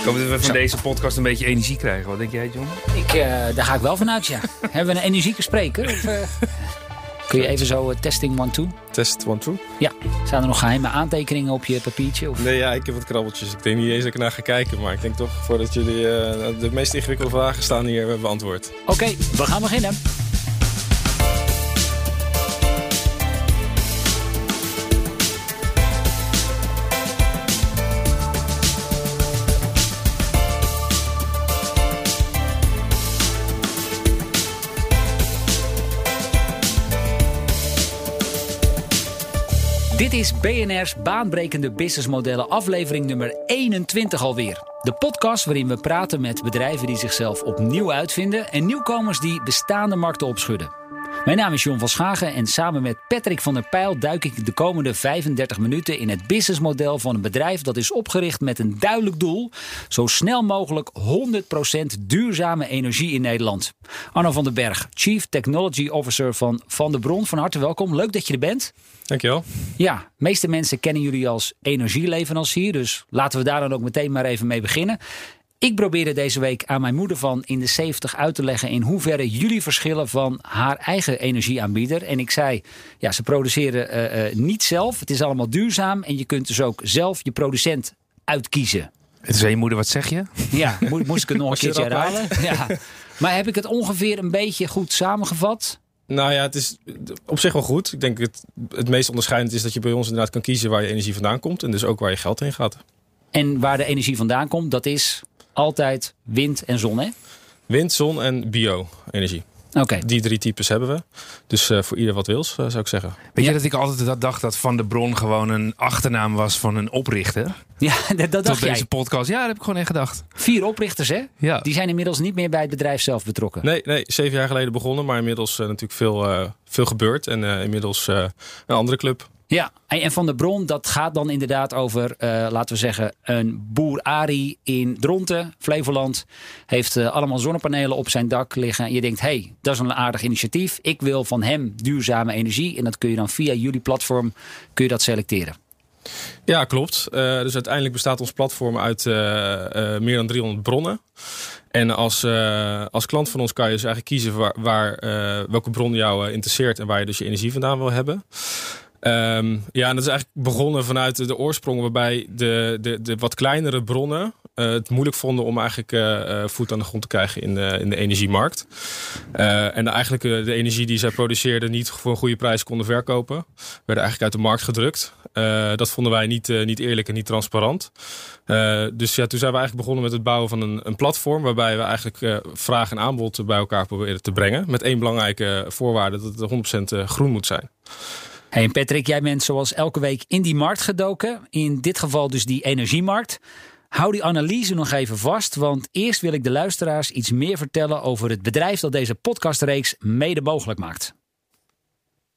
Ik hoop dat we van deze podcast een beetje energie krijgen. Wat denk jij, John? Ik, uh, daar ga ik wel vanuit, ja. Hebben we een energieke spreker? Of, uh, kun je even zo uh, testing one two? Test one two? Ja. Staan er nog geheime aantekeningen op je papiertje? Of? Nee, ja, ik heb wat krabbeltjes. Ik denk niet eens dat ik naar ga kijken. Maar ik denk toch, voordat jullie de meest ingewikkelde vragen staan hier beantwoord. Oké, okay, we gaan beginnen. Dit is BNR's Baanbrekende Businessmodellen, aflevering nummer 21 alweer. De podcast waarin we praten met bedrijven die zichzelf opnieuw uitvinden en nieuwkomers die bestaande markten opschudden. Mijn naam is John van Schagen en samen met Patrick van der Pijl duik ik de komende 35 minuten in het businessmodel van een bedrijf dat is opgericht met een duidelijk doel: zo snel mogelijk 100% duurzame energie in Nederland. Arno van den Berg, Chief Technology Officer van Van der Bron, van harte welkom. Leuk dat je er bent. Dankjewel. Ja, de meeste mensen kennen jullie als energieleverancier, dus laten we daar dan ook meteen maar even mee beginnen. Ik probeerde deze week aan mijn moeder van in de 70 uit te leggen in hoeverre jullie verschillen van haar eigen energieaanbieder. En ik zei, ja, ze produceren uh, uh, niet zelf. Het is allemaal duurzaam en je kunt dus ook zelf je producent uitkiezen. Het is je moeder, wat zeg je? Ja, moest ik het nog een keertje herhalen? Ja. Maar heb ik het ongeveer een beetje goed samengevat? Nou ja, het is op zich wel goed. Ik denk het, het meest onderscheidend is dat je bij ons inderdaad kan kiezen waar je energie vandaan komt. En dus ook waar je geld heen gaat. En waar de energie vandaan komt, dat is altijd wind en zon, hè? Wind, zon en bio-energie. Oké. Die drie types hebben we. Dus uh, voor ieder wat wils, uh, zou ik zeggen. Weet je dat ik altijd dat dacht dat Van de Bron gewoon een achternaam was van een oprichter? Ja, dat, dat dacht Tot deze podcast. Ja, dat heb ik gewoon echt gedacht. Vier oprichters, hè? Ja. Die zijn inmiddels niet meer bij het bedrijf zelf betrokken. Nee, nee zeven jaar geleden begonnen. Maar inmiddels uh, natuurlijk veel, veel gebeurd. En inmiddels een andere club. Ja, en Van der Bron, dat gaat dan inderdaad over, uh, laten we zeggen, een boer Ari in Dronten, Flevoland. Heeft uh, allemaal zonnepanelen op zijn dak liggen. En je denkt, hé, hey, dat is een aardig initiatief. Ik wil van hem duurzame energie. En dat kun je dan via jullie platform kun je dat selecteren. Ja, klopt. Uh, dus uiteindelijk bestaat ons platform uit meer dan 300 bronnen. En als, als klant van ons kan je dus eigenlijk kiezen waar, waar welke bron jou interesseert en waar je dus je energie vandaan wil hebben. Um, ja, en dat is eigenlijk begonnen vanuit de oorsprong waarbij de, de, de wat kleinere bronnen uh, het moeilijk vonden om eigenlijk uh, voet aan de grond te krijgen in de, in de energiemarkt. En eigenlijk de energie die zij produceerden niet voor een goede prijs konden verkopen. Werden eigenlijk uit de markt gedrukt. dat vonden wij niet, niet eerlijk en niet transparant. dus ja, toen zijn we eigenlijk begonnen met het bouwen van een, een platform waarbij we eigenlijk vraag en aanbod bij elkaar proberen te brengen. Met één belangrijke voorwaarde dat het 100% groen moet zijn. Hey Patrick, jij bent zoals elke week in die markt gedoken. In dit geval dus die energiemarkt. Hou die analyse nog even vast, want eerst wil ik de luisteraars iets meer vertellen over het bedrijf dat deze podcastreeks mede mogelijk maakt.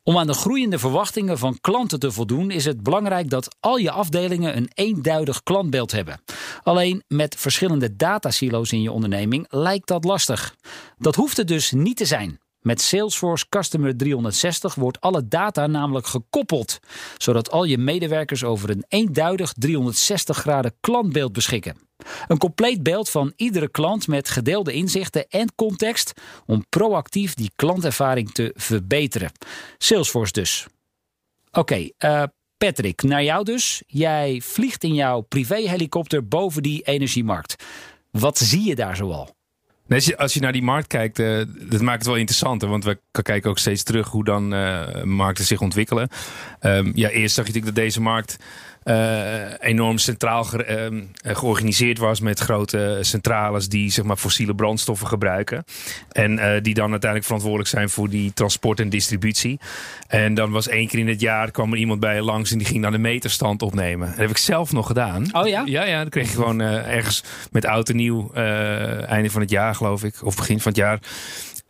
Om aan de groeiende verwachtingen van klanten te voldoen, is het belangrijk dat al je afdelingen een eenduidig klantbeeld hebben. Alleen met verschillende datasilo's in je onderneming lijkt dat lastig. Dat hoeft het dus niet te zijn. Met Salesforce Customer 360 wordt alle data namelijk gekoppeld, zodat al je medewerkers over een eenduidig 360 graden klantbeeld beschikken. Een compleet beeld van iedere klant met gedeelde inzichten en context om proactief die klantervaring te verbeteren. Salesforce dus. Oké, uh, Patrick, naar jou dus. Jij vliegt in jouw privéhelikopter boven die energiemarkt. Wat zie je daar zoal? Nee, als, je, naar die markt kijkt, uh, dat maakt het wel interessanter. Want we kijken ook steeds terug hoe dan uh, markten zich ontwikkelen. Um, ja, eerst zag je natuurlijk dat deze markt enorm centraal ge, uh, georganiseerd was met grote centrales die zeg maar, fossiele brandstoffen gebruiken. En uh, die dan uiteindelijk verantwoordelijk zijn voor die transport en distributie. En dan was één keer in het jaar kwam er iemand bij langs en die ging dan de meterstand opnemen. Dat heb ik zelf nog gedaan. Oh ja? Ja, ja. Dan kreeg je gewoon ergens met oud en nieuw, einde van het jaar geloof ik, of begin van het jaar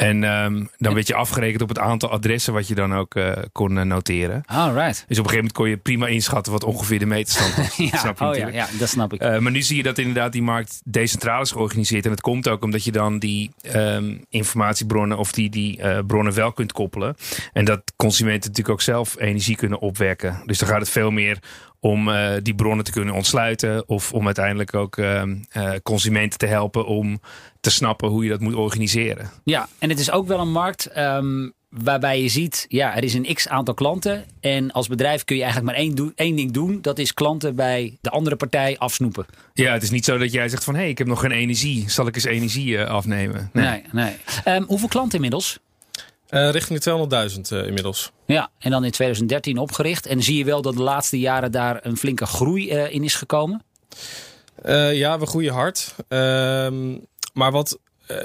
en um, dan werd je afgerekend op het aantal adressen wat je dan ook uh, kon uh, noteren. Alright. Dus op een gegeven moment kon je prima inschatten wat ongeveer de meterstand was. ja, snap je oh ja, ja, dat snap ik. Uh, maar nu zie je dat inderdaad die markt decentraal is georganiseerd. En het komt ook omdat je dan die um, informatiebronnen of die, die bronnen wel kunt koppelen. En dat consumenten natuurlijk ook zelf energie kunnen opwekken. Dus dan gaat het veel meer om uh, die bronnen te kunnen ontsluiten. Of om uiteindelijk ook uh, uh, consumenten te helpen om te snappen hoe je dat moet organiseren. Ja, en het is ook wel een markt um, waarbij je ziet, ja, er is een x aantal klanten. En als bedrijf kun je eigenlijk maar één, do één ding doen. Dat is klanten bij de andere partij afsnoepen. Ja, het is niet zo dat jij zegt van... hé, hey, ik heb nog geen energie. Zal ik eens energie afnemen? Nee, nee. nee. Um, hoeveel klanten inmiddels? Uh, richting de 200.000 uh, inmiddels. Ja, en dan in 2013 opgericht. En zie je wel dat de laatste jaren daar een flinke groei uh, in is gekomen? Ja, we groeien hard. Ehm, maar wat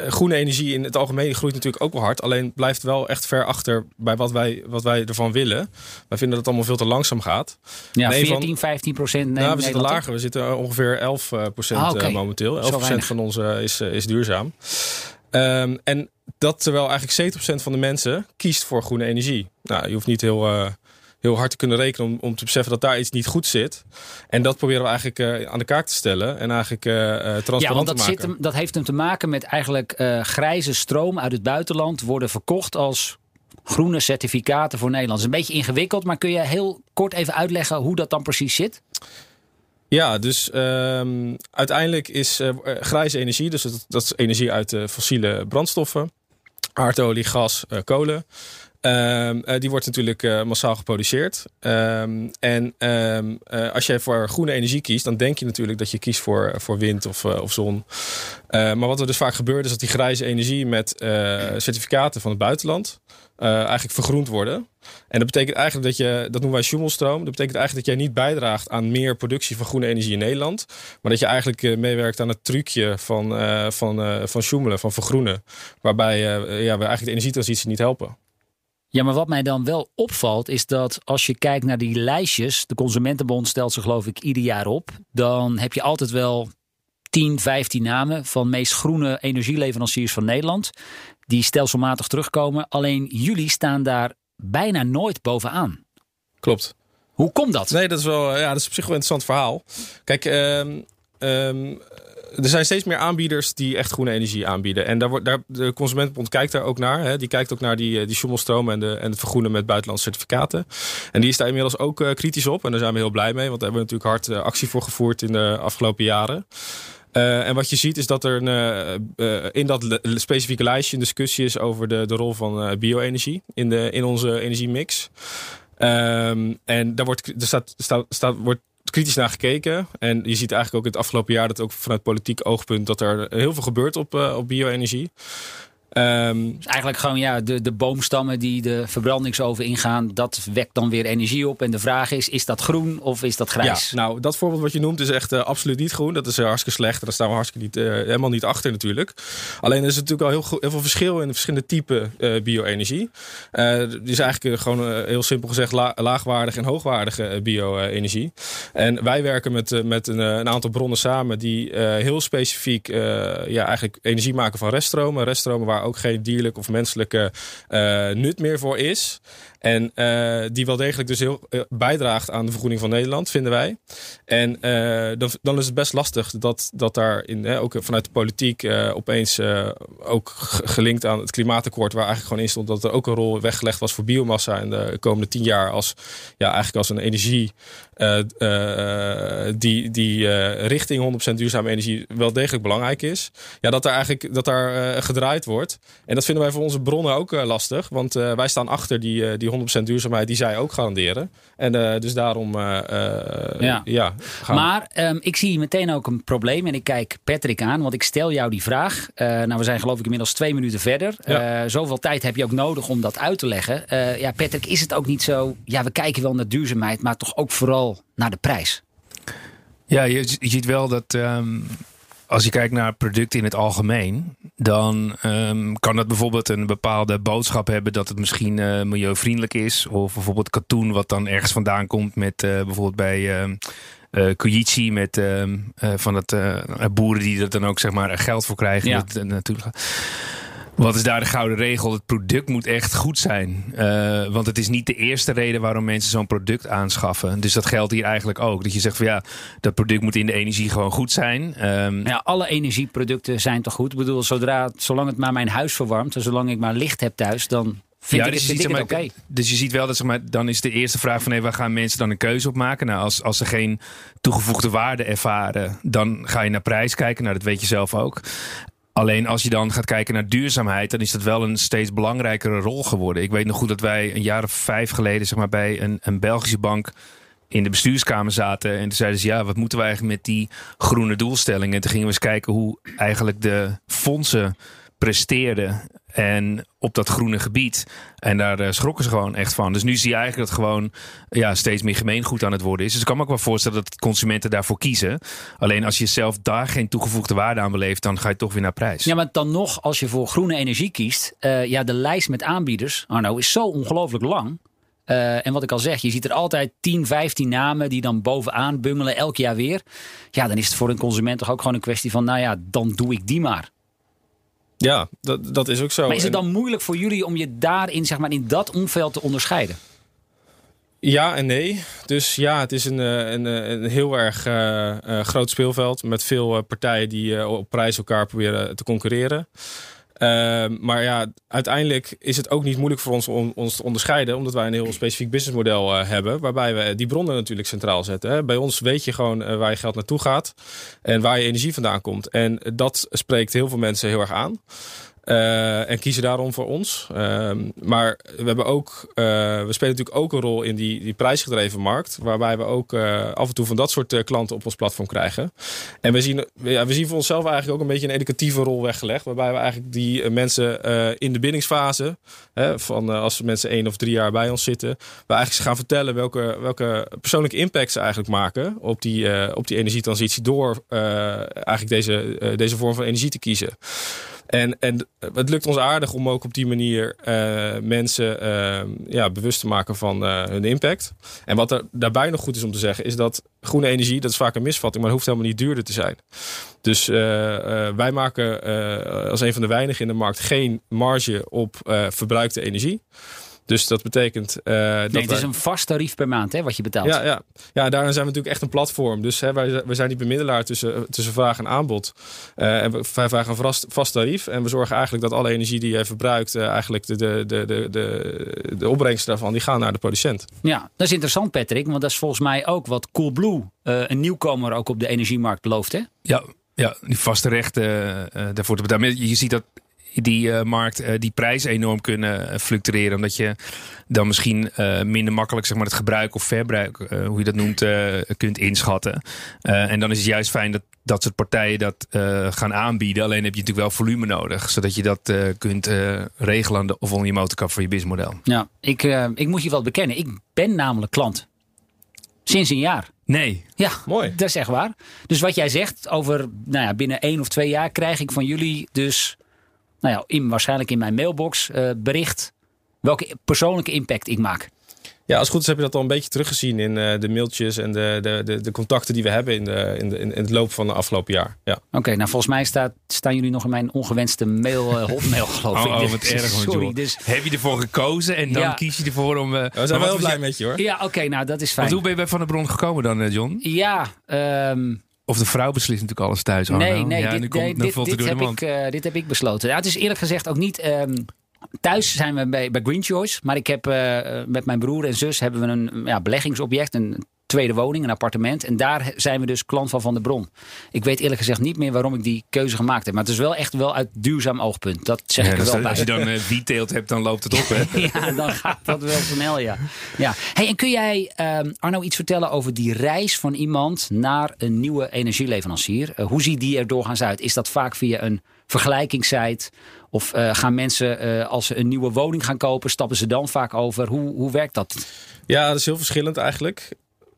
groene energie in het algemeen groeit natuurlijk ook wel hard. Alleen blijft wel echt ver achter bij wat wij, wat wij ervan willen. Wij vinden dat het allemaal veel te langzaam gaat. Ja, 14, van, 15 procent. Nou, we zitten lager. We zitten ongeveer 11 procent ah, okay. momenteel. 11 procent van ons is, is duurzaam. Um, en dat terwijl eigenlijk 70% van de mensen kiest voor groene energie. Nou, je hoeft niet heel, uh, heel hard te kunnen rekenen om, om te beseffen dat daar iets niet goed zit. En dat proberen we eigenlijk uh, aan de kaak te stellen en eigenlijk uh, transparant ja, want dat te maken. Zit hem, dat heeft hem te maken met eigenlijk grijze stroom uit het buitenland worden verkocht als groene certificaten voor Nederland. Het is een beetje ingewikkeld, maar kun je heel kort even uitleggen hoe dat dan precies zit? Ja, dus um, uiteindelijk is uh, grijze energie, dus dat, dat, is energie uit uh, fossiele brandstoffen, aardolie, gas, uh, kolen. Um, die wordt natuurlijk massaal geproduceerd. Um, en als je voor groene energie kiest, dan denk je natuurlijk dat je kiest voor, voor wind of, of zon. maar wat er dus vaak gebeurt, is dat die grijze energie met certificaten van het buitenland eigenlijk vergroend worden. En dat betekent eigenlijk dat je, dat noemen wij Schummelstroom. Dat betekent eigenlijk dat jij niet bijdraagt aan meer productie van groene energie in Nederland. Maar dat je eigenlijk meewerkt aan het trucje van, uh, van, van sjoemelen, van vergroenen. Waarbij ja, we eigenlijk de energietransitie niet helpen. Ja, maar wat mij dan wel opvalt is dat als je kijkt naar die lijstjes, de Consumentenbond stelt ze geloof ik ieder jaar op, dan heb je altijd wel 10, 15 namen van meest groene energieleveranciers van Nederland die stelselmatig terugkomen. Alleen jullie staan daar bijna nooit bovenaan. Klopt. Hoe komt dat? Nee, dat is wel ja, dat is op zich wel een interessant verhaal. Kijk, um, um, er zijn steeds meer aanbieders die echt groene energie aanbieden. En daar daar, de Consumentenbond kijkt daar ook naar. Hè. Die kijkt ook naar die, die schommelstromen en, de, en het vergroenen met buitenlandse certificaten. En die is daar inmiddels ook uh, kritisch op. En daar zijn we heel blij mee, want daar hebben we natuurlijk hard uh, actie voor gevoerd in de afgelopen jaren. Uh, en wat je ziet is dat er een, uh, in dat specifieke lijstje een discussie is over de, de rol van bio-energie in, de, in onze energiemix. Um, en daar wordt, er staat, staat, staat, wordt kritisch naar gekeken. En je ziet eigenlijk ook in het afgelopen jaar dat ook vanuit politiek oogpunt dat er heel veel gebeurt op, op bio-energie. Um, dus eigenlijk gewoon ja, de, de boomstammen die de verbrandingsoven ingaan, dat wekt dan weer energie op. En de vraag is, is dat groen of is dat grijs? Ja, nou, dat voorbeeld wat je noemt is echt uh, absoluut niet groen. Dat is uh, hartstikke slecht en daar staan we hartstikke niet, uh, helemaal niet achter natuurlijk. Alleen er is natuurlijk al heel, heel veel verschil in de verschillende typen bio-energie. er is eigenlijk gewoon heel simpel gezegd la, laagwaardige en hoogwaardige bio-energie. En wij werken met, met een, een, aantal bronnen samen die heel specifiek ja, eigenlijk energie maken van reststromen. Reststromen waar ook geen dierlijk of menselijke uh, nut meer voor is. En uh, die wel degelijk dus heel uh, bijdraagt aan de vergroening van Nederland, vinden wij. En uh, dan, dan, is het best lastig dat, dat daar in, ook vanuit de politiek opeens ook gelinkt aan het klimaatakkoord, waar eigenlijk gewoon in stond dat er ook een rol weggelegd was voor biomassa in de komende tien jaar als, ja, eigenlijk als een energie die, die richting 100% duurzame energie wel degelijk belangrijk is. Ja, dat daar eigenlijk dat daar gedraaid wordt. En dat vinden wij voor onze bronnen ook lastig, want wij staan achter die, die die 100% duurzaamheid die zij ook garanderen. En uh, dus daarom uh, ja. ja maar um, ik zie meteen ook een probleem. En ik kijk Patrick aan, want ik stel jou die vraag. nou, we zijn geloof ik inmiddels twee minuten verder. Ja. zoveel tijd heb je ook nodig om dat uit te leggen. ja, Patrick, is het ook niet zo... Ja, we kijken wel naar duurzaamheid, maar toch ook vooral naar de prijs. Ja, je, je ziet wel dat... Um als je kijkt naar producten in het algemeen, dan um, kan dat bijvoorbeeld een bepaalde boodschap hebben dat het misschien uh, milieuvriendelijk is. Of bijvoorbeeld katoen, wat dan ergens vandaan komt met uh, bijvoorbeeld bij. Uh, uh, Kojichi met uh, van het boeren die er dan ook zeg maar geld voor krijgen. Ja. Dat, natuurlijk. Wat is daar de gouden regel? Het product moet echt goed zijn. Uh, want het is niet de eerste reden waarom mensen zo'n product aanschaffen. Dus dat geldt hier eigenlijk ook. Dat je zegt van ja, dat product moet in de energie gewoon goed zijn. Um, ja, alle energieproducten zijn toch goed? Ik bedoel, zodra, zolang het maar mijn huis verwarmt en zolang ik maar licht heb thuis, dan vind Ja, ik, dus het- je vind ik ziet, zeg maar, dus je ziet wel dat zeg maar, dan is de eerste vraag van hey, waar gaan mensen dan een keuze op maken? Nou, als, als ze geen toegevoegde waarde ervaren, dan ga je naar prijs kijken. Nou, dat weet je zelf ook. Alleen als je dan gaat kijken naar duurzaamheid, dan is dat wel een steeds belangrijkere rol geworden. Ik weet nog goed dat wij een jaar of vijf geleden zeg maar, bij een, een Belgische bank in de bestuurskamer zaten. En toen zeiden ze, ja, wat moeten we eigenlijk met die groene doelstellingen? En toen gingen we eens kijken hoe eigenlijk de fondsen presteerden. En op dat groene gebied. En daar eh, schrokken ze gewoon echt van. Dus nu zie je eigenlijk dat gewoon ja, steeds meer gemeengoed aan het worden is. Dus ik kan me ook wel voorstellen dat consumenten daarvoor kiezen. Alleen als je zelf daar geen toegevoegde waarde aan beleeft, dan ga je toch weer naar prijs. Ja, maar dan nog, als je voor groene energie kiest, eh, ja, de lijst met aanbieders, Arno, is zo ongelooflijk lang. Eh, en wat ik al zeg, je ziet er altijd 10, 15 namen die dan bovenaan bungelen elk jaar weer. Ja, dan is het voor een consument toch ook gewoon een kwestie van, nou ja, dan doe ik die maar. Ja, dat, dat is ook zo. Maar is het En- dan moeilijk voor jullie om je daarin, zeg maar, in dat omveld te onderscheiden? Ja en nee. Dus ja, het is een, eh, een, eh, een heel erg eh, groot speelveld met veel partijen die op prijs elkaar proberen te concurreren. Ehm, maar ja, uiteindelijk is het ook niet moeilijk voor ons om ons te onderscheiden, omdat wij een heel specifiek businessmodel eh, hebben, waarbij we die bronnen natuurlijk centraal zetten. Hè. Bij ons weet je gewoon eh, waar je geld naartoe gaat en waar je energie vandaan komt. En dat spreekt heel veel mensen heel erg aan. Eh, en kiezen daarom voor ons. Ehm, maar we, hebben ook, eh, we spelen natuurlijk ook een rol in die, die prijsgedreven markt. Waarbij we ook eh, af en toe van dat soort klanten op ons platform krijgen. En we zien, ja, we zien voor onszelf eigenlijk ook een beetje een educatieve rol weggelegd. Waarbij we eigenlijk die mensen in de bindingsfase, hè, van als mensen één of drie jaar bij ons zitten, we eigenlijk gaan vertellen welke, welke persoonlijke impact ze eigenlijk maken op die, op die energietransitie door eigenlijk deze, deze vorm van energie te kiezen. En, en het lukt ons aardig om ook op die manier eh, mensen eh, ja, bewust te maken van eh, hun impact. En wat er daarbij nog goed is om te zeggen, is dat groene energie, dat is vaak een misvatting, maar het hoeft helemaal niet duurder te zijn. Dus wij maken als een van de weinigen in de markt geen marge op verbruikte energie. Dus dat betekent eh, dat het is een vast tarief per maand hè, wat je betaalt. ja, ja. ja, daarin zijn we natuurlijk echt een platform. Dus hè, wij, wij zijn die bemiddelaar tussen, tussen vraag en aanbod. Eh, en we, wij vragen een vast, vast tarief. En we zorgen eigenlijk dat alle energie die je verbruikt, eh, eigenlijk de, de, de, de, de, de opbrengsten daarvan, die gaan naar de producent. Ja, dat is interessant Patrick, want dat is volgens mij ook wat Coolblue, eh een nieuwkomer ook op de energiemarkt, belooft hè? Ja, ja die vaste rechten eh, eh, daarvoor te betalen. Je ziet dat die eh, markt, eh, die prijs enorm kunnen eh, fluctueren. Omdat je dan misschien eh, minder makkelijk zeg maar, het gebruik of verbruik, eh, hoe je dat noemt, eh, kunt inschatten. Eh, en dan is het juist fijn dat dat soort partijen dat eh, gaan aanbieden. Alleen heb je natuurlijk wel volume nodig. Zodat je dat eh, kunt eh, regelen aan de- of onder je motorkap voor je businessmodel. Ja, ik, eh, ik moet je wel bekennen, ik ben namelijk klant. Sinds een jaar. Nee. Ja, Mooi. dat is echt waar. Dus wat jij zegt over nou ja, binnen één of twee jaar krijg ik van jullie dus, nou ja, in, waarschijnlijk in mijn mailbox eh, bericht welke persoonlijke impact ik maak. Ja, als het goed is heb je dat al een beetje teruggezien in eh, de mailtjes en de, de, de, de contacten die we hebben in, de, in, de, in het loop van de afgelopen jaar. Ja. Oké, nou volgens mij staat, staan jullie nog in mijn ongewenste mail, eh, hotmail geloof ik. Oh, Dus- wat erg. hoor, Sorry, dus Heb je ervoor gekozen en dan Ja. kies je ervoor om... eh, We zijn wel blij je- met je hoor. ja, oké, nou dat is Want fijn. hoe ben je bij Van der Bron gekomen dan, John? Ja, ehm, Of de vrouw beslist natuurlijk alles thuis. Arno. nee, nee, ja, dit, nu komt, nee, dit, heb ik, eh, dit heb ik besloten. Ja, het is eerlijk gezegd ook niet... ehm, thuis zijn we bij, bij Green Choice. Maar ik heb eh, met mijn broer en zus hebben we een ja, beleggingsobject. Een tweede woning, een appartement. En daar zijn we dus klant van Van der Bron. Ik weet eerlijk gezegd niet meer waarom ik die keuze gemaakt heb. Maar het is wel echt wel uit duurzaam oogpunt. Dat zeg Ja, ik er wel bij. als je dan eh detailed hebt, dan loopt het op. Hè? Ja, dan gaat dat wel snel, ja. ja. Hey, en kun jij, ehm, Arno, iets vertellen over die reis van iemand naar een nieuwe energieleverancier? Eh, hoe ziet die er doorgaans uit? Is dat vaak via een vergelijkingssite? Of eh, gaan mensen, eh, als ze een nieuwe woning gaan kopen, stappen ze dan vaak over? Hoe, hoe werkt dat? Ja, dat is heel verschillend eigenlijk.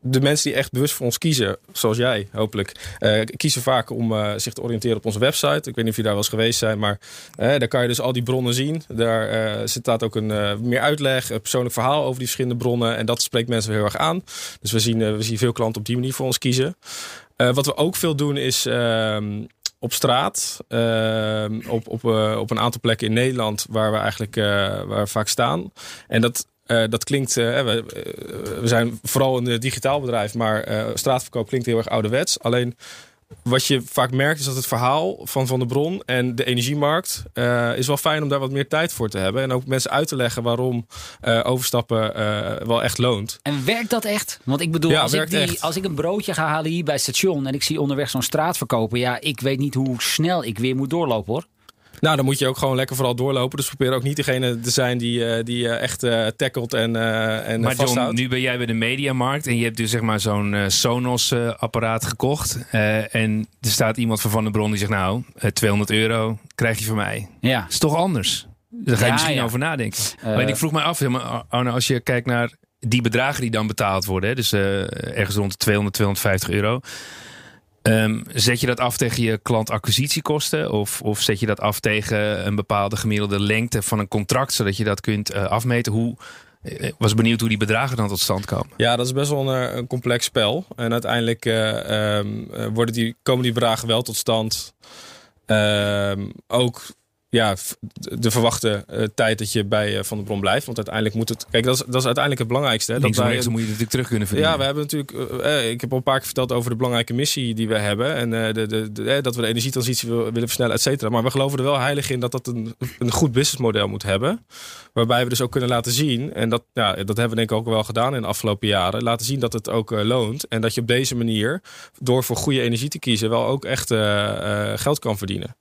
De mensen die echt bewust voor ons kiezen, zoals jij hopelijk, eh, kiezen vaak om eh, zich te oriënteren op onze website. Ik weet niet of je daar wel eens geweest zijn, maar eh, daar kan je dus al die bronnen zien. Daar staat ook een meer uitleg, een persoonlijk verhaal over die verschillende bronnen. En dat spreekt mensen heel erg aan. Dus we zien, we zien veel klanten op die manier voor ons kiezen. Wat we ook veel doen is ehm, op straat, ehm, op, op, op een aantal plekken in Nederland waar we eigenlijk waar we vaak staan. En dat, eh, dat klinkt, eh, we, eh, we zijn vooral een digitaal bedrijf, maar straatverkoop klinkt heel erg ouderwets. Alleen wat je vaak merkt is dat het verhaal van Van de Bron en de energiemarkt uh, is wel fijn om daar wat meer tijd voor te hebben. En ook mensen uit te leggen waarom uh, overstappen uh, wel echt loont. En werkt dat echt? Want ik bedoel, Ja, als, ik die, echt. als ik een broodje ga halen hier bij het station en ik zie onderweg zo'n straat verkopen, ja, ik weet niet hoe snel ik weer moet doorlopen hoor. Nou, dan moet je ook gewoon lekker vooral doorlopen. Dus probeer ook niet degene te zijn die, eh, die eh, echt eh tackelt en, eh en Maar John, vasthoudt. nu ben jij bij de mediamarkt en je hebt dus zeg maar zo'n eh, Sonos-apparaat gekocht. Eh, en er staat iemand van Van der Bron die zegt, nou, eh, 200 euro krijg je van mij. Ja. is toch anders? Daar ga je Ja, misschien ja. over nadenken. Maar ik vroeg mij af, Arne, als je kijkt naar die bedragen die dan betaald worden, hè, dus eh, ergens rond de 200, 250 euro. Ehm, zet je dat af tegen je klantacquisitiekosten? Of, of zet je dat af tegen een bepaalde gemiddelde lengte van een contract, zodat je dat kunt eh, afmeten? Hoe, ik was benieuwd hoe die bedragen dan tot stand komen. Ja, dat is best wel een, eh, complex spel. En uiteindelijk eh, ehm, eh, worden die, komen die bedragen wel tot stand. Ehm, ook ja, de verwachte eh, tijd dat je bij eh, Van de Bron blijft. Want uiteindelijk moet het... Kijk, dat is, dat is uiteindelijk het belangrijkste. Hè, dat wij rechts moet je het natuurlijk terug kunnen verdienen. Ja, we hebben natuurlijk. eh, ik heb al een paar keer verteld over de belangrijke missie die we hebben. En de, de, de- dat we de energietransitie wil- willen versnellen, et cetera. Maar we geloven er wel heilig in dat dat een, een goed businessmodel moet hebben. Waarbij we dus ook kunnen laten zien. En dat, ja, dat hebben we denk ik ook wel gedaan in de afgelopen jaren. Laten zien dat het ook loont. En dat je op deze manier, door voor goede energie te kiezen, wel ook echt geld kan verdienen.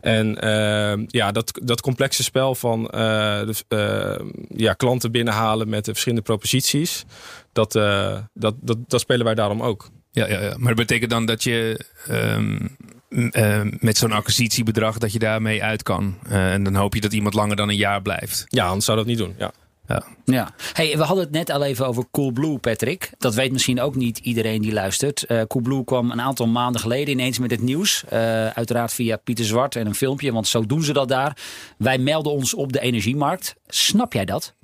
En eh, ja, dat, dat complexe spel van eh, eh, ja, klanten binnenhalen met de verschillende proposities. Dat, eh, dat, dat, dat spelen wij daarom ook. Ja, ja, ja. Maar dat betekent dan dat je ehm, met zo'n acquisitiebedrag dat je daarmee uit kan. En dan hoop je dat iemand langer dan een jaar blijft. Ja, anders zou dat niet doen. Ja. Ja. Hey, we hadden het net al even over Coolblue, Patrick. Dat weet misschien ook niet iedereen die luistert. Eh Coolblue kwam een aantal maanden geleden ineens met het nieuws. Eh, uiteraard via Pieter Zwart en een filmpje, want zo doen ze dat daar. Wij melden ons op de energiemarkt. Snap jij dat?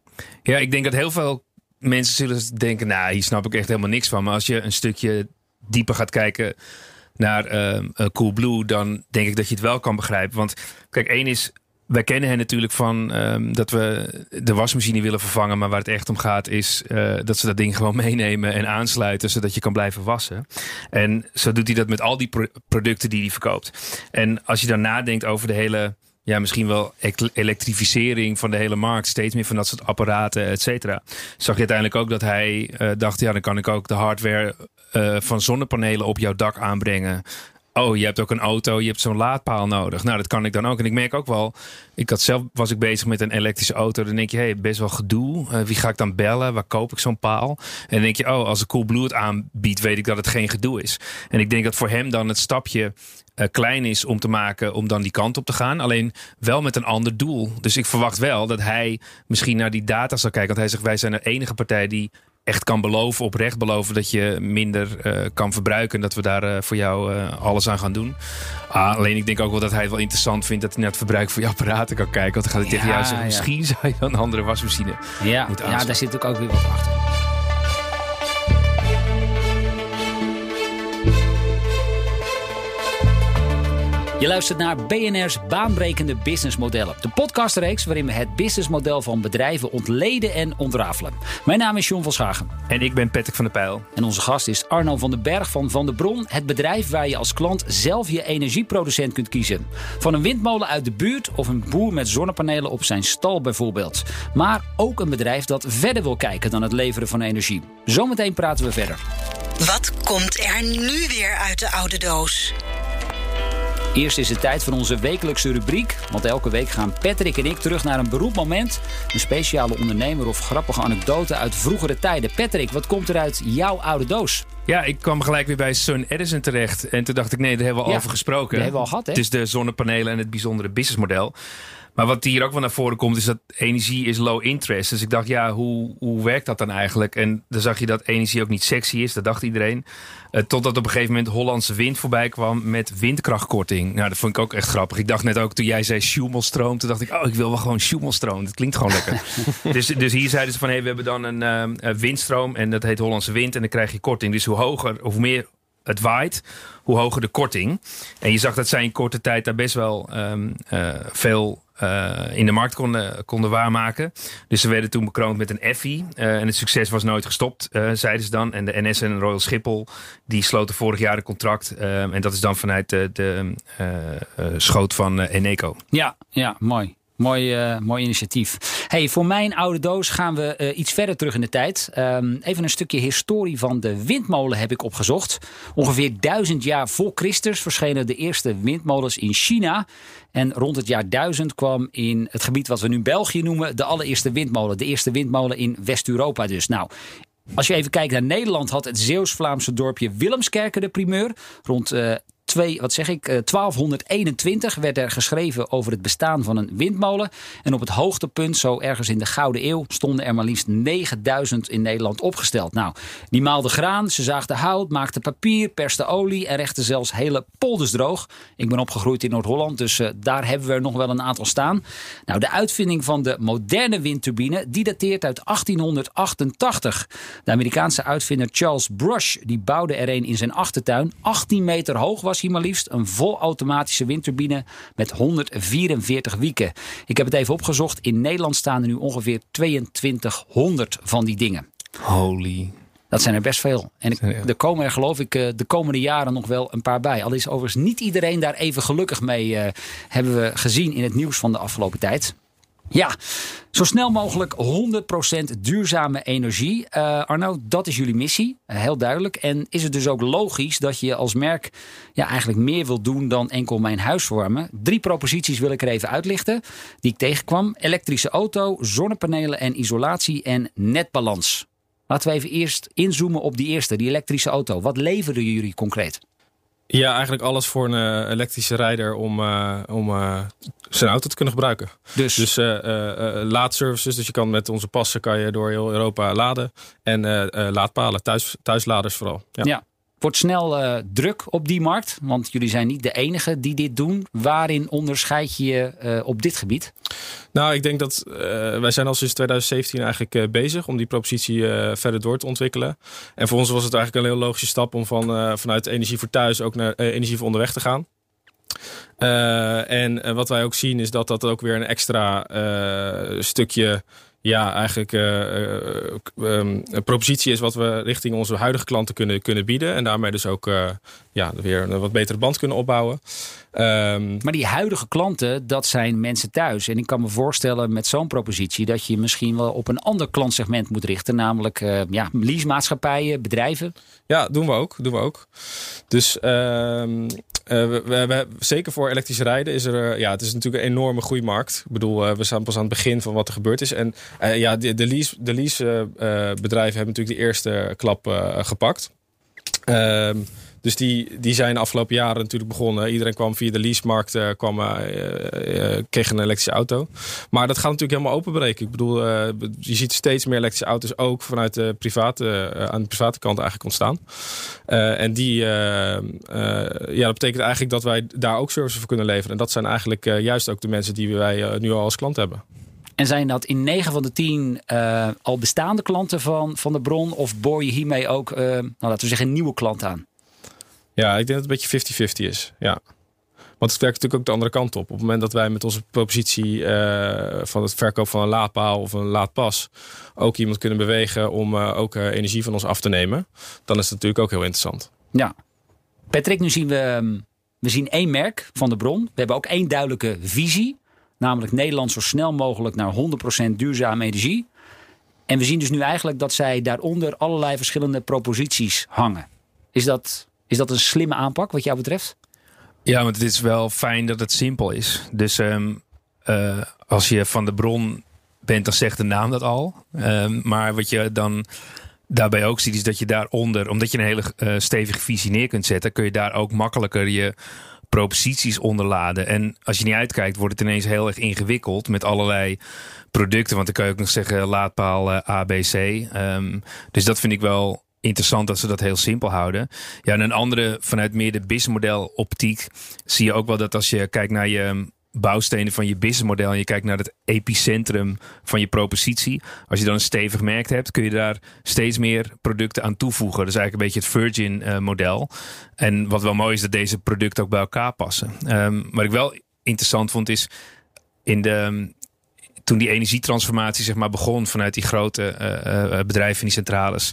Ja, ik denk dat heel veel mensen zullen denken, nou, hier snap ik echt helemaal niks van. Maar als je een stukje dieper gaat kijken naar eh, Coolblue, dan denk ik dat je het wel kan begrijpen. Want kijk, één is, wij kennen hen natuurlijk van ehm, dat we de wasmachine willen vervangen. Maar waar het echt om gaat is eh, dat ze dat ding gewoon meenemen en aansluiten. Zodat je kan blijven wassen. En zo doet hij dat met al die pro- producten die hij verkoopt. En als je dan nadenkt over de hele ja, misschien wel elektrificering van de hele markt. Steeds meer van dat soort apparaten, et cetera. Zag je uiteindelijk ook dat hij eh, dacht... ja, dan kan ik ook de hardware eh, van zonnepanelen op jouw dak aanbrengen. Oh, je hebt ook een auto, je hebt zo'n laadpaal nodig. Nou, dat kan ik dan ook. En ik merk ook wel... Ik had zelf, was ik bezig met een elektrische auto. Dan denk je, hey, best wel gedoe. Eh, wie ga ik dan bellen? Waar koop ik zo'n paal? En dan denk je, oh, als een Coolblue het aanbiedt... weet ik dat het geen gedoe is. En ik denk dat voor hem dan het stapje eh, klein is om te maken om dan die kant op te gaan. Alleen wel met een ander doel. Dus ik verwacht wel dat hij misschien naar die data zal kijken. Want hij zegt, wij zijn de enige partij die echt kan beloven, oprecht beloven dat je minder eh, kan verbruiken. En dat we daar eh, voor jou eh, alles aan gaan doen. Ah, alleen ik denk ook wel dat hij het wel interessant vindt dat hij naar het verbruik van je apparaten kan kijken. Want dan gaat hij tegen jou zeggen, ja. misschien zou je wel een andere wasmachine. Ja, Moet ja daar zit ook weer wat achter. Je luistert naar BNR's baanbrekende businessmodellen. De podcastreeks waarin we het businessmodel van bedrijven ontleden en ontrafelen. Mijn naam is John van Schagen. En ik ben Patrick van der Pijl. En onze gast is Arno van den Berg van Van der Bron. Het bedrijf waar je als klant zelf je energieproducent kunt kiezen. Van een windmolen uit de buurt of een boer met zonnepanelen op zijn stal bijvoorbeeld. Maar ook een bedrijf dat verder wil kijken dan het leveren van energie. Zometeen praten we verder. Wat komt er nu weer uit de oude doos? Eerst is het tijd voor onze wekelijkse rubriek. Want elke week gaan Patrick en ik terug naar een beroepmoment. Een speciale ondernemer of grappige anekdote uit vroegere tijden. Patrick, wat komt er uit jouw oude doos? Ja, ik kwam gelijk weer bij Sun Edison terecht. En toen dacht ik, nee, daar hebben we al Ja, over gesproken. die hebben we al gehad, hè? Het is de zonnepanelen en het bijzondere businessmodel. Maar wat hier ook wel naar voren komt, is dat energie is low interest. Dus ik dacht, ja, hoe, hoe werkt dat dan eigenlijk? En dan zag je dat energie ook niet sexy is, dat dacht iedereen. Eh, totdat op een gegeven moment Hollandse wind voorbij kwam met windkrachtkorting. Nou, dat vond ik ook echt grappig. Ik dacht net ook, toen jij zei Schumelstroom, toen dacht ik, oh, ik wil wel gewoon Schumelstroom. Dat klinkt gewoon lekker. dus, dus hier zeiden ze van, hé, hey, we hebben dan een eh, eh, windstroom en dat heet Hollandse wind en dan krijg je korting. Dus hoe hoger, of hoe meer het waait, hoe hoger de korting. En je zag dat zij in korte tijd daar best wel ehm, eh, veel in de markt konden, konden waarmaken. Dus ze werden toen bekroond met een Effie. en het succes was nooit gestopt, zeiden ze dan. En de NS en Royal Schiphol die sloten vorig jaar een contract. en dat is dan vanuit de, de schoot van Eneco. Ja, ja, mooi. Mooi, uh, mooi initiatief. Hey, voor mijn oude doos gaan we uh, iets verder terug in de tijd. Um, even een stukje historie van de windmolen heb ik opgezocht. Ongeveer duizend jaar voor Christus verschenen de eerste windmolens in China. En rond het jaar 1000 kwam in het gebied wat we nu België noemen de allereerste windmolen. De eerste windmolen in West-Europa dus. Nou, als je even kijkt naar Nederland, had het Zeeuws-Vlaamse dorpje Willemskerken de primeur. Rond uh, twee, wat zeg ik, 1221 eh, werd er geschreven over het bestaan van een windmolen. En op het hoogtepunt, zo ergens in de Gouden Eeuw, stonden er maar liefst 9000 in Nederland opgesteld. Nou, die maalden graan, ze zaagden hout, maakten papier, persten olie en rechten zelfs hele polders droog. Ik ben opgegroeid in Noord-Holland, dus uh, daar hebben we er nog wel een aantal staan. Nou, de uitvinding van de moderne windturbine, dateert uit 1888. De Amerikaanse uitvinder Charles Brush, die bouwde er een in zijn achtertuin. 18 meter hoog was maar liefst. Een volautomatische windturbine met 144 wieken. Ik heb het even opgezocht. In Nederland staan er nu ongeveer 2200 van die dingen. Holy. Dat zijn er best veel. En ik, er komen er geloof ik eh, de komende jaren nog wel een paar bij. Al is overigens niet iedereen daar even gelukkig mee. Uh, hebben we gezien in het nieuws van de afgelopen tijd. Ja, zo snel mogelijk 100% duurzame energie. Uh, Arno, dat is jullie missie. Uh, heel duidelijk. En is het dus ook logisch dat je als merk ja, eigenlijk meer wilt doen dan enkel mijn huis verwarmen? Drie proposities wil ik er even uitlichten die ik tegenkwam. Elektrische auto, zonnepanelen en isolatie en netbalans. Laten we even eerst inzoomen op die eerste, die elektrische auto. Wat leveren jullie concreet? Ja, eigenlijk alles voor een uh, elektrische rijder om, uh, om uh, zijn auto te kunnen gebruiken. Dus, dus laadservices, dus je kan met onze passen kan je door heel Europa laden. En laadpalen, thuis, thuisladers vooral. Ja. ja wordt snel uh, druk op die markt. Want jullie zijn niet de enige die dit doen. Waarin onderscheid je je uh, op dit gebied? Nou, ik denk dat uh, wij zijn al sinds 2017 eigenlijk bezig om die propositie verder door te ontwikkelen. En voor ons was het eigenlijk een heel logische stap om van, vanuit energie voor thuis ook naar energie voor onderweg te gaan. en wat wij ook zien is dat dat ook weer een extra stukje ja, eigenlijk uh, een propositie is wat we richting onze huidige klanten kunnen, kunnen bieden. En daarmee dus ook uh, ja, weer een wat betere band kunnen opbouwen. Um, maar die huidige klanten, dat zijn mensen thuis. En ik kan me voorstellen met zo'n propositie dat je misschien wel op een ander klantsegment moet richten. Namelijk uh, ja, leasemaatschappijen, bedrijven. Ja, doen we ook. Doen we ook. Dus um, uh, we, we, zeker voor elektrisch rijden is er, ja, het is natuurlijk een enorme groeimarkt. Ik bedoel, uh, we staan pas aan het begin van wat er gebeurd is. En ja, de, de lease, de lease bedrijven hebben natuurlijk de eerste klap gepakt. Ehm, dus die, die zijn de afgelopen jaren natuurlijk begonnen. Iedereen kwam via de leasemarkt, uh, kwam, uh, kreeg een elektrische auto. Maar dat gaat natuurlijk helemaal openbreken. Ik bedoel, je ziet steeds meer elektrische auto's ook vanuit de private, aan de private kant eigenlijk ontstaan. en die, ja, dat betekent eigenlijk dat wij daar ook services voor kunnen leveren. En dat zijn eigenlijk juist ook de mensen die wij nu al als klant hebben. En zijn dat in 9 van de 10 al bestaande klanten van, van de bron? Of boor je hiermee ook, nou, laten we zeggen, nieuwe klant aan? Ja, ik denk dat het een beetje 50-50 is. Ja. Want het werkt natuurlijk ook de andere kant op. Op het moment dat wij met onze propositie uh, van het verkoop van een laadpaal of een laadpas ook iemand kunnen bewegen om uh, ook uh, energie van ons af te nemen, dan is het natuurlijk ook heel interessant. Ja. Patrick, nu zien we, ehm, we zien één merk van de bron. We hebben ook één duidelijke visie. Namelijk Nederland zo snel mogelijk naar 100% duurzame energie. En we zien dus nu eigenlijk dat zij daaronder allerlei verschillende proposities hangen. Is dat is dat een slimme aanpak wat jou betreft? Ja, want het is wel fijn dat het simpel is. Dus um, uh, als je van de bron bent, dan zegt de naam dat al. Um, maar wat je dan daarbij ook ziet, is dat je daaronder, omdat je een hele uh, stevige visie neer kunt zetten, kun je daar ook makkelijker je proposities onderladen. En als je niet uitkijkt, wordt het ineens heel erg ingewikkeld met allerlei producten. Want dan kan je ook nog zeggen laadpaal uh, ABC. Um, dus dat vind ik wel interessant dat ze dat heel simpel houden. Ja, en een andere vanuit meer de businessmodel optiek zie je ook wel dat als je kijkt naar je bouwstenen van je businessmodel en je kijkt naar het epicentrum van je propositie. Als je dan een stevig merk hebt, kun je daar steeds meer producten aan toevoegen. Dat is eigenlijk een beetje het Virgin uh, model. En wat wel mooi is, dat deze producten ook bij elkaar passen. Um, wat ik wel interessant vond is, in de, toen die energietransformatie zeg maar, begon vanuit die grote uh, bedrijven en die centrales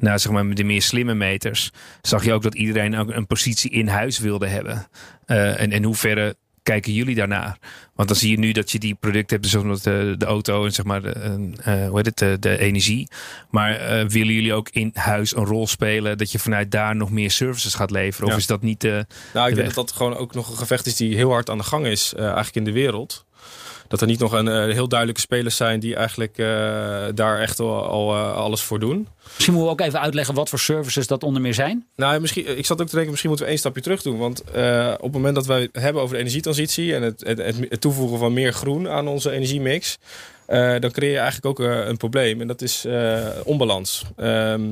naar zeg maar, de meer slimme meters, zag je ook dat iedereen ook een positie in huis wilde hebben. Uh, en in hoeverre kijken jullie daarnaar? Want dan zie je nu dat je die producten hebt, zoals de, de auto en zeg maar de, uh, hoe heet het, de, de energie. Maar uh, willen jullie ook in huis een rol spelen dat je vanuit daar nog meer services gaat leveren? Of Ja. is dat niet de. Nou, ik de denk dat dat gewoon ook nog een gevecht is die heel hard aan de gang is, eh, eigenlijk in de wereld. Dat er niet nog een eh, heel duidelijke spelers zijn die eigenlijk eh, daar echt al, al eh, alles voor doen. Misschien moeten we ook even uitleggen wat voor services dat onder meer zijn. Nou, misschien, ik zat ook te denken, misschien moeten we één stapje terug doen. Want op het moment dat wij het hebben over de energietransitie en het, het, het, toevoegen van meer groen aan onze energiemix, dan creëer je eigenlijk ook een probleem. En dat is onbalans. Ehm,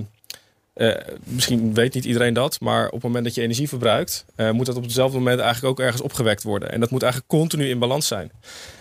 eh, misschien weet niet iedereen dat, maar op het moment dat je energie verbruikt, moet dat op hetzelfde moment eigenlijk ook ergens opgewekt worden. En dat moet eigenlijk continu in balans zijn.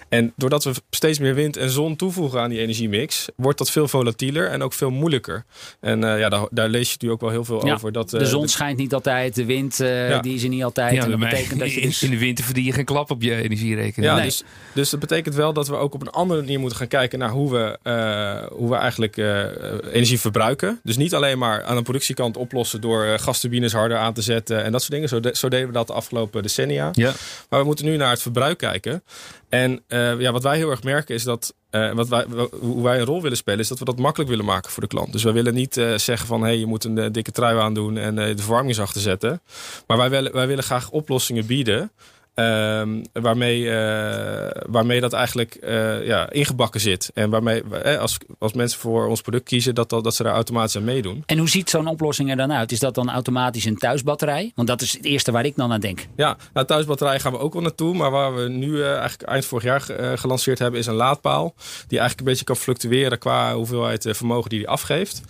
En doordat we steeds meer wind en zon toevoegen aan die energiemix, wordt dat veel volatieler en ook veel moeilijker. En eh, ja, daar, daar lees je nu ook wel heel veel Ja, over. Dat, eh, De zon schijnt niet altijd, de wind eh, Ja. die is er niet altijd. Ja, en dat betekent dat je in, dus... in de winter verdien je geen klap op je energierekening. Ja, Nee. dus, dus dat betekent wel dat we ook op een andere manier moeten gaan kijken naar hoe we, eh, hoe we eigenlijk eh, energie verbruiken. Dus niet alleen maar aan de productiekant oplossen door eh, gasturbines harder aan te zetten en dat soort dingen. Zo, de- zo deden we dat de afgelopen decennia. Ja. Maar we moeten nu naar het verbruik kijken. En eh, ja, wat wij heel erg merken is dat, eh, wat wij, hoe wij een rol willen spelen, is dat we dat makkelijk willen maken voor de klant. Dus wij willen niet eh, zeggen van hé, hey, je moet een dikke trui aandoen en de verwarming zachter zetten. Maar wij wij willen graag oplossingen bieden. Ehm, waarmee, eh, waarmee dat eigenlijk eh, ja, ingebakken zit. En waarmee eh, als, als mensen voor ons product kiezen, dat, dat, dat ze daar automatisch aan meedoen. En hoe ziet zo'n oplossing er dan uit? Is dat dan automatisch een thuisbatterij? Want dat is het eerste waar ik dan aan denk. Ja, nou, thuisbatterijen gaan we ook wel naartoe. Maar waar we nu eh, eigenlijk eind vorig jaar ge- gelanceerd hebben, is een laadpaal. Die eigenlijk een beetje kan fluctueren qua hoeveelheid vermogen die die afgeeft.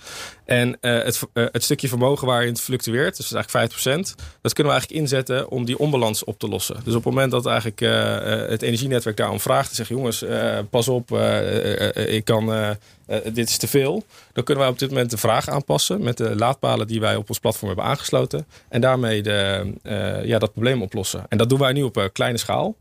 En eh, het, eh, het stukje vermogen waarin het fluctueert, dus dat is eigenlijk 5%, dat kunnen we eigenlijk inzetten om die onbalans op te lossen. Dus op het moment dat eigenlijk eh, het energienetwerk daarom vraagt, te zeggen jongens, pas op, ik kan, dit is te veel. Dan kunnen wij op dit moment de vraag aanpassen met de laadpalen die wij op ons platform hebben aangesloten. En daarmee de, ja, dat probleem oplossen. En dat doen wij nu op kleine schaal.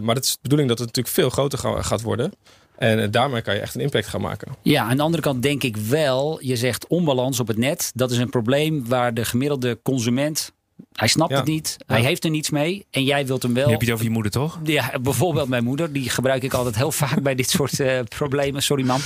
Maar het is de bedoeling dat het natuurlijk veel groter ga- gaat worden. En eh, daarmee kan je echt een impact gaan maken. Ja, aan de andere kant denk ik wel, je zegt onbalans op het net. Dat is een probleem waar de gemiddelde consument, hij snapt Ja. het niet, hij Ja. heeft er niets mee. En jij wilt hem wel... Je hebt het over je moeder, toch? Ja, bijvoorbeeld mijn moeder. Die gebruik ik altijd heel vaak bij dit soort eh, problemen. Sorry, mam.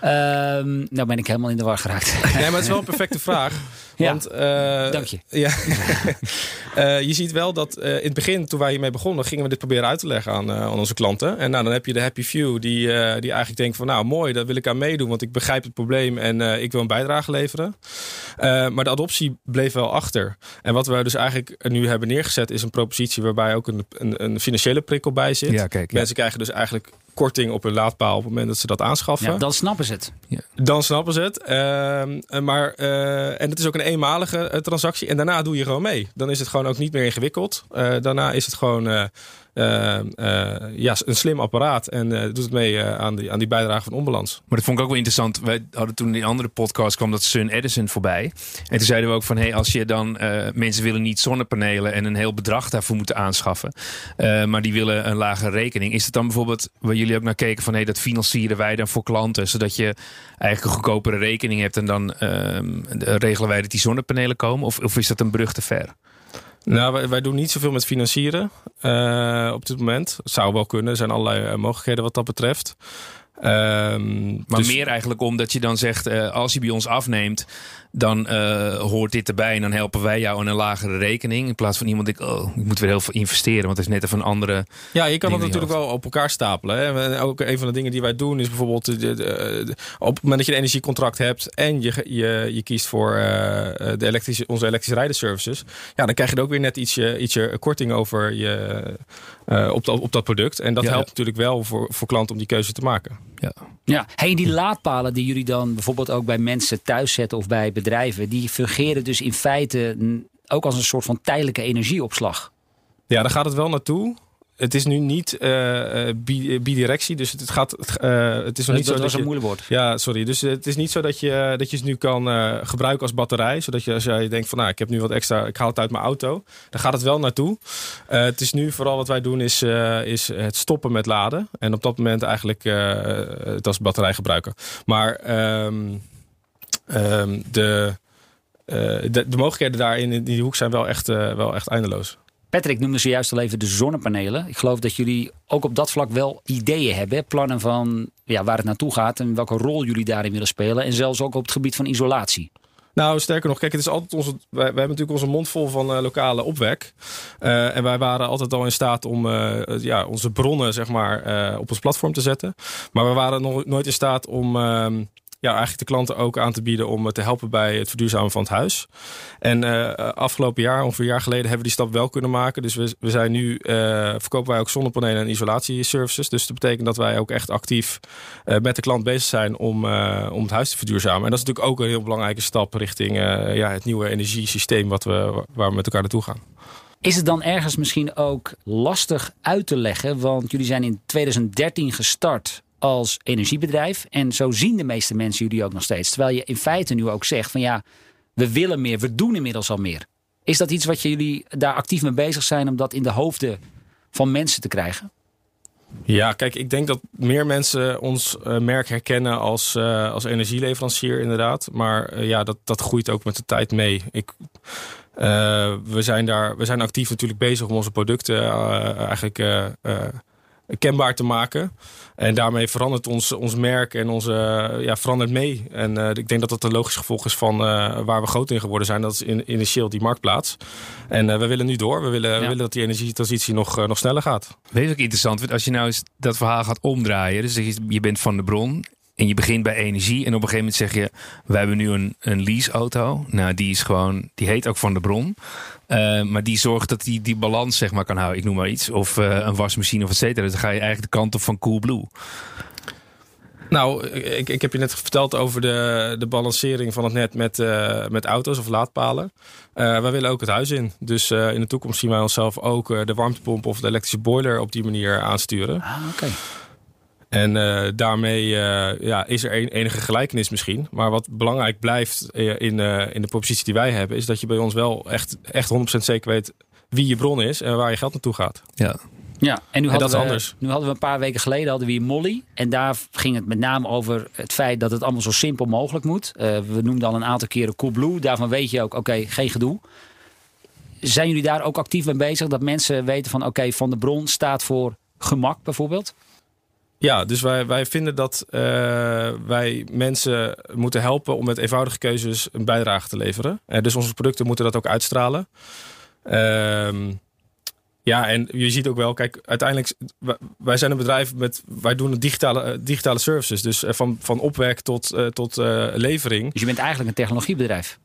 Ehm, nou ben ik helemaal in de war geraakt. Nee, maar het is wel een perfecte vraag. Ja, Want, eh, Dank je. Ja. Eh, je ziet wel dat eh, in het begin, toen wij hiermee begonnen, gingen we dit proberen uit te leggen aan, eh, aan onze klanten. En nou, dan heb je de happy few die, die eigenlijk denken van nou mooi, daar wil ik aan meedoen, want ik begrijp het probleem en ik wil een bijdrage leveren. Maar de adoptie bleef wel achter. En wat we dus eigenlijk nu hebben neergezet is een propositie waarbij ook een, een, een financiële prikkel bij zit. Ja, kijk. Ja. Mensen krijgen dus eigenlijk korting op hun laadpaal op het moment dat ze dat aanschaffen. Ja, dan snappen ze het. Dan snappen ze het. Ehm, eh, maar, eh, en het is ook een eenmalige eh, transactie. En daarna doe je gewoon mee. Dan is het gewoon ook niet meer ingewikkeld. Daarna is het gewoon ja, een slim apparaat. En eh, doet het mee eh, aan, die, aan die bijdrage van onbalans. Maar dat vond ik ook wel interessant. Wij hadden toen in die andere podcast kwam dat Sun Edison voorbij. En toen zeiden we ook van, hey, als je dan eh, mensen willen niet zonnepanelen en een heel bedrag daarvoor moeten aanschaffen, eh, maar die willen een lage rekening. Is het dan bijvoorbeeld waar jullie ook naar keken van, hey, dat financieren wij dan voor klanten, zodat je eigenlijk een goedkopere rekening hebt en dan ehm, regelen wij dat die zonnepanelen komen? Of, of is dat een brug te ver? Nou, wij, wij doen niet zoveel met financieren eh, op dit moment. Zou wel kunnen. Er zijn allerlei eh, mogelijkheden wat dat betreft. Ehm, Maar dus- meer eigenlijk omdat je dan zegt, eh, als je bij ons afneemt, dan eh, hoort dit erbij en dan helpen wij jou aan een lagere rekening. In plaats van iemand denkt, oh, ik moet weer heel veel investeren, want het is net even een andere... Ja, je kan dat natuurlijk wel op elkaar stapelen. Hè. En Ook een van de dingen die wij doen is bijvoorbeeld de, de- de- op het moment dat je een energiecontract hebt en je, je, je kiest voor eh, de elektrische, onze elektrische rijdenservices, ja, dan krijg je er ook weer net ietsje, ietsje korting over je, eh, op, dat, op dat product. En dat Ja. helpt natuurlijk wel voor, voor klanten om die keuze te maken. Ja. Ja, hey, die laadpalen die jullie dan bijvoorbeeld ook bij mensen thuis zetten of bij bedrijven, die fungeren dus in feite ook als een soort van tijdelijke energieopslag. Ja, daar gaat het wel naartoe. het is nu niet uh, bidirectie, dus het gaat. Uh, het is nog niet dat zo was dat een je, moeilijk woord. Ja, sorry. Dus het is niet zo dat je, dat je het nu kan gebruiken als batterij. Zodat je als jij denkt van nou, ik heb nu wat extra, ik haal het uit mijn auto. Dan gaat het wel naartoe. het is nu vooral wat wij doen is, is het stoppen met laden. En op dat moment eigenlijk het als batterij gebruiken. Maar um, de, de, de, mogelijkheden daarin in die hoek zijn wel echt, wel echt eindeloos. Patrick noemde zojuist al even de zonnepanelen. Ik geloof dat jullie ook op dat vlak wel ideeën hebben. Plannen van ja, waar het naartoe gaat en welke rol jullie daarin willen spelen. En zelfs ook op het gebied van isolatie. Nou, sterker nog, kijk, het is altijd onze. Wij, wij hebben natuurlijk onze mond vol van uh, lokale opwek. Uh, en wij waren altijd al in staat om uh, ja, onze bronnen, zeg maar, op ons platform te zetten. Maar we waren nog nooit in staat om ehm, ja, eigenlijk de klanten ook aan te bieden om te helpen bij het verduurzamen van het huis. En uh, afgelopen jaar, ongeveer een jaar geleden, hebben we die stap wel kunnen maken. Dus we, we zijn nu, uh, verkopen wij ook zonnepanelen en isolatieservices. Dus dat betekent dat wij ook echt actief met de klant bezig zijn om, om het huis te verduurzamen. En dat is natuurlijk ook een heel belangrijke stap richting ja, het nieuwe energiesysteem wat we, waar we met elkaar naartoe gaan. Is het dan ergens misschien ook lastig uit te leggen? Want jullie zijn in 2013 gestart als energiebedrijf. En zo zien de meeste mensen jullie ook nog steeds. Terwijl je in feite nu ook zegt van ja, we willen meer, we doen inmiddels al meer. Is dat iets wat jullie daar actief mee bezig zijn om dat in de hoofden van mensen te krijgen? Ja, kijk, ik denk dat meer mensen ons uh, merk herkennen als, uh, als energieleverancier, inderdaad. Maar uh, ja, dat, dat groeit ook met de tijd mee. Ik, we, zijn daar, we zijn actief natuurlijk bezig om onze producten eigenlijk kenbaar te maken. En daarmee verandert ons, ons merk en onze, ja, verandert mee. En uh, ik denk dat dat een logisch gevolg is van uh, waar we groot in geworden zijn. Dat is in, initieel die marktplaats. En uh, we willen nu door. We willen, ja. we willen dat die energietransitie nog, nog sneller gaat. Weet je ook interessant? Als je nou eens dat verhaal gaat omdraaien. Dus je, je bent van de bron. En je begint bij energie. En op een gegeven moment zeg je: We hebben nu een, een leaseauto. Nou, die is gewoon. Die heet ook van de bron. Uh, maar die zorgt dat die, die balans zeg maar kan houden. Ik noem maar iets. Of uh, een wasmachine of et cetera. Dus dan ga je eigenlijk de kant op van Coolblue. Nou, ik, ik heb je net verteld over de, de balancering van het net met, uh, met auto's of laadpalen. Uh, wij willen ook het huis in. Dus uh, in de toekomst zien wij onszelf ook de warmtepomp of de elektrische boiler op die manier aansturen. Ah, oké. Okay. En uh, daarmee uh, ja, is er een, enige gelijkenis misschien. Maar wat belangrijk blijft in, uh, in de propositie die wij hebben... is dat je bij ons wel echt, echt 100% zeker weet wie je bron is... en waar je geld naartoe gaat. Ja. Ja, en nu, en hadden dat we, is anders. nu hadden we een paar weken geleden hadden we hier Molly. En daar ging het met name over het feit dat het allemaal zo simpel mogelijk moet. we noemden al een aantal keren Coolblue. Daarvan weet je ook, oké, okay, geen gedoe. Zijn jullie daar ook actief mee bezig? Dat mensen weten van, oké, okay, Van de Bron staat voor gemak bijvoorbeeld? Ja, dus wij, wij vinden dat uh, wij mensen moeten helpen om met eenvoudige keuzes een bijdrage te leveren. Uh, dus onze producten moeten dat ook uitstralen. Uh, ja, en je ziet ook wel, kijk, uiteindelijk, wij zijn een bedrijf met, wij doen digitale, digitale services. Dus van, van opwek tot, tot levering. Dus je bent eigenlijk een technologiebedrijf?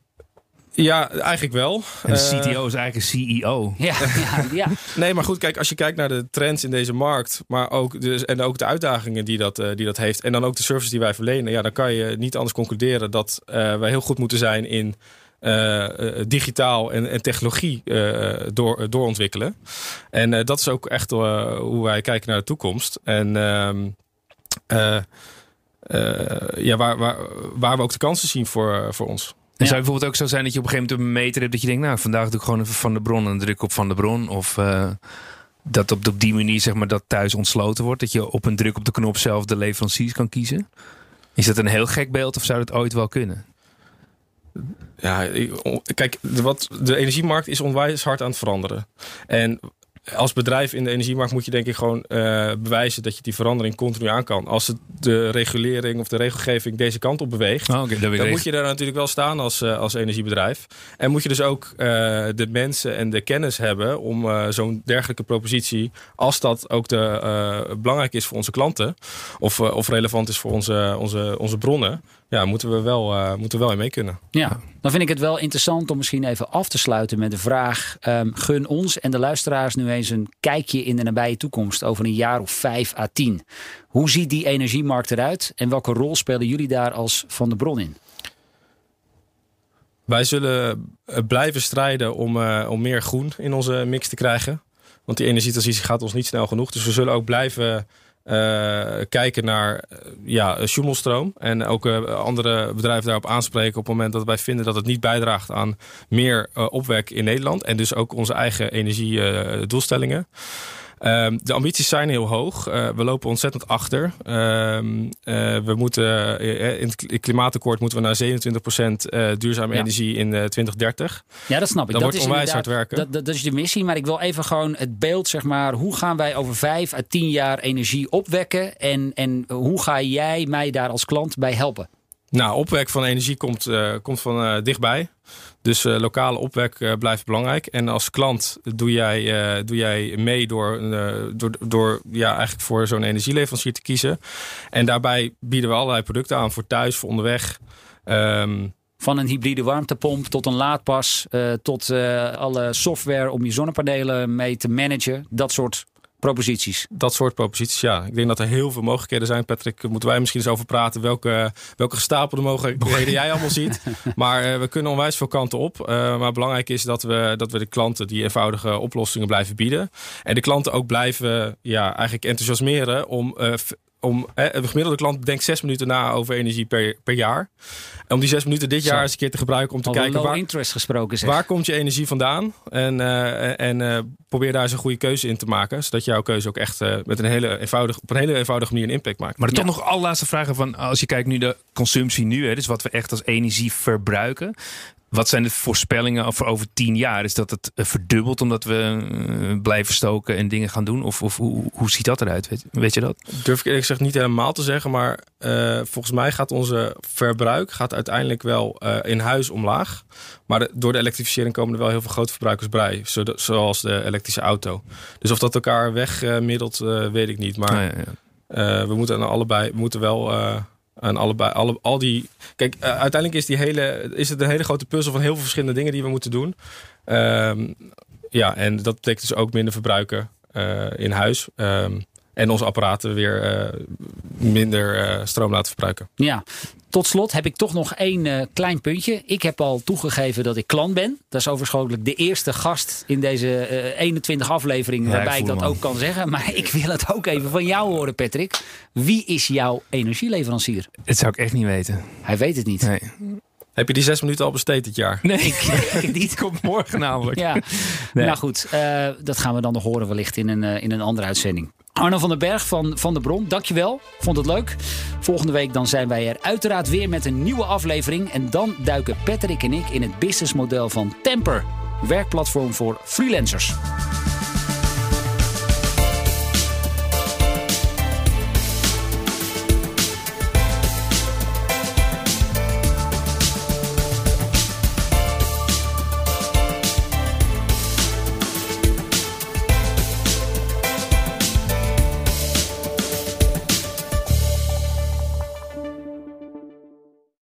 Ja, eigenlijk wel. En de CTO is eigenlijk een CEO. Ja, ja, ja. nee, maar goed, kijk, als je kijkt naar de trends in deze markt, maar ook de, en ook de uitdagingen die dat, uh, die dat heeft, en dan ook de services die wij verlenen, ja, dan kan je niet anders concluderen dat uh, wij heel goed moeten zijn in uh, digitaal en, en technologie door, doorontwikkelen. En dat is ook echt hoe wij kijken naar de toekomst. En ehm, ja, waar, waar, waar we ook de kansen zien voor, voor ons. En zou het bijvoorbeeld ook zo zijn dat je op een gegeven moment een meter hebt dat je denkt, nou vandaag doe ik gewoon even van de bron en druk op van de bron. Of uh, dat op, op die manier zeg maar dat thuis ontsloten wordt. Dat je op een druk op de knop zelf de leveranciers kan kiezen. Is dat een heel gek beeld of zou dat ooit wel kunnen? Ja, kijk, wat, de energiemarkt is onwijs hard aan het veranderen. En als bedrijf in de energiemarkt moet je denk ik gewoon uh, bewijzen dat je die verandering continu aan kan. Als het de regulering of de regelgeving deze kant op beweegt, oh, okay, dan, moet je daar natuurlijk wel staan als, uh, als energiebedrijf. En moet je dus ook uh, de mensen en de kennis hebben om zo'n dergelijke propositie, als dat ook de, belangrijk is voor onze klanten of, of relevant is voor onze, onze, onze bronnen, ja, moeten we wel, uh, moeten we wel in mee kunnen. Ja, dan vind ik het wel interessant om misschien even af te sluiten met de vraag: um, gun ons en de luisteraars nu eens een kijkje in de nabije toekomst over een jaar of vijf à tien. Hoe ziet die energiemarkt eruit en welke rol spelen jullie daar als Van de Bron in? Wij zullen blijven strijden om, uh, om meer groen in onze mix te krijgen. Want die energietransitie gaat ons niet snel genoeg. Dus we zullen ook blijven kijken naar uh, ja, Schumelstroom. En ook andere bedrijven daarop aanspreken op het moment dat wij vinden dat het niet bijdraagt aan meer opwek in Nederland. En dus ook onze eigen energiedoelstellingen. Ehm, de ambities zijn heel hoog. Uh, we lopen ontzettend achter. Uh, we moeten, uh, in het klimaatakkoord moeten we naar 27% duurzame ja. energie in 2030. Ja, dat snap ik. Dat, dat wordt onwijs hard werken. Dat, dat, dat, is de missie. Maar ik wil even gewoon het beeld, zeg maar. Hoe gaan wij over vijf à tien jaar energie opwekken? En, en hoe ga jij mij daar als klant bij helpen? Nou, opwek van energie komt, komt van dichtbij. Dus uh, lokale opwek blijft belangrijk. En als klant doe jij, doe jij mee door, door, door ja, eigenlijk voor zo'n energieleverancier te kiezen. En daarbij bieden we allerlei producten aan voor thuis, voor onderweg. Um, van een hybride warmtepomp tot een laadpas, tot alle software om je zonnepanelen mee te managen. Dat soort proposities. Dat soort proposities, ja. Ik denk dat er heel veel mogelijkheden zijn. Patrick, moeten wij misschien eens over praten welke, welke gestapelde mogelijkheden jij allemaal ziet. Maar uh, we kunnen onwijs veel kanten op. Uh, maar belangrijk is dat we, dat we de klanten die eenvoudige oplossingen blijven bieden. En de klanten ook blijven ja, eigenlijk enthousiasmeren om uh, om, hè, een gemiddelde klant denkt zes minuten na over energie per, per jaar. En om die zes minuten dit jaar eens een keer te gebruiken om te kijken waar, interest gesproken zeg. waar komt je energie vandaan. En, uh, en uh, probeer daar eens een goede keuze in te maken. Zodat jouw keuze ook echt uh, met een hele eenvoudig, op een hele eenvoudige manier een impact maakt. Maar dan ja. toch nog allerlaatste vragen van als je kijkt nu de consumptie nu. Hè, dus wat we echt als energie verbruiken. Wat zijn de voorspellingen voor over tien jaar? Is dat het verdubbelt omdat we uh, blijven stoken en dingen gaan doen? Of, of hoe, hoe ziet dat eruit? Weet, weet, je dat? Durf ik eerlijk gezegd niet helemaal te zeggen. Maar uh, volgens mij gaat onze verbruik gaat uiteindelijk wel uh, in huis omlaag. Maar de, door de elektrificering komen er wel heel veel grote verbruikers bij. Zoals de elektrische auto. Dus of dat elkaar wegmiddelt, weet ik niet. Maar ja, ja. we moeten allebei we moeten wel en allebei, alle, al die. Kijk, uh, uiteindelijk is, die hele, is het een hele grote puzzel van heel veel verschillende dingen die we moeten doen. Um, ja, en dat betekent dus ook minder verbruiken uh, in huis. Um, en onze apparaten weer uh, minder uh, stroom laten verbruiken. Ja, tot slot heb ik toch nog één uh, klein puntje. Ik heb al toegegeven dat ik klant ben. Dat is overigens de eerste gast in deze 21 afleveringen ja, waarbij ik, ik dat ook kan zeggen. Maar ik wil het ook even van jou horen, Patrick. Wie is jouw energieleverancier? Dat zou ik echt niet weten. Hij weet het niet. Nee. Heb je die zes minuten al besteed dit jaar? Nee, ik, niet. Komt morgen namelijk. Ja. Nee. Nou goed, uh, dat gaan we dan nog horen wellicht in een, uh, in een andere uitzending. Arno van den Berg van Van de Bron, dankjewel. Vond het leuk. Volgende week dan zijn wij er uiteraard weer met een nieuwe aflevering. En dan duiken Patrick en ik in het businessmodel van Temper. Werkplatform voor freelancers.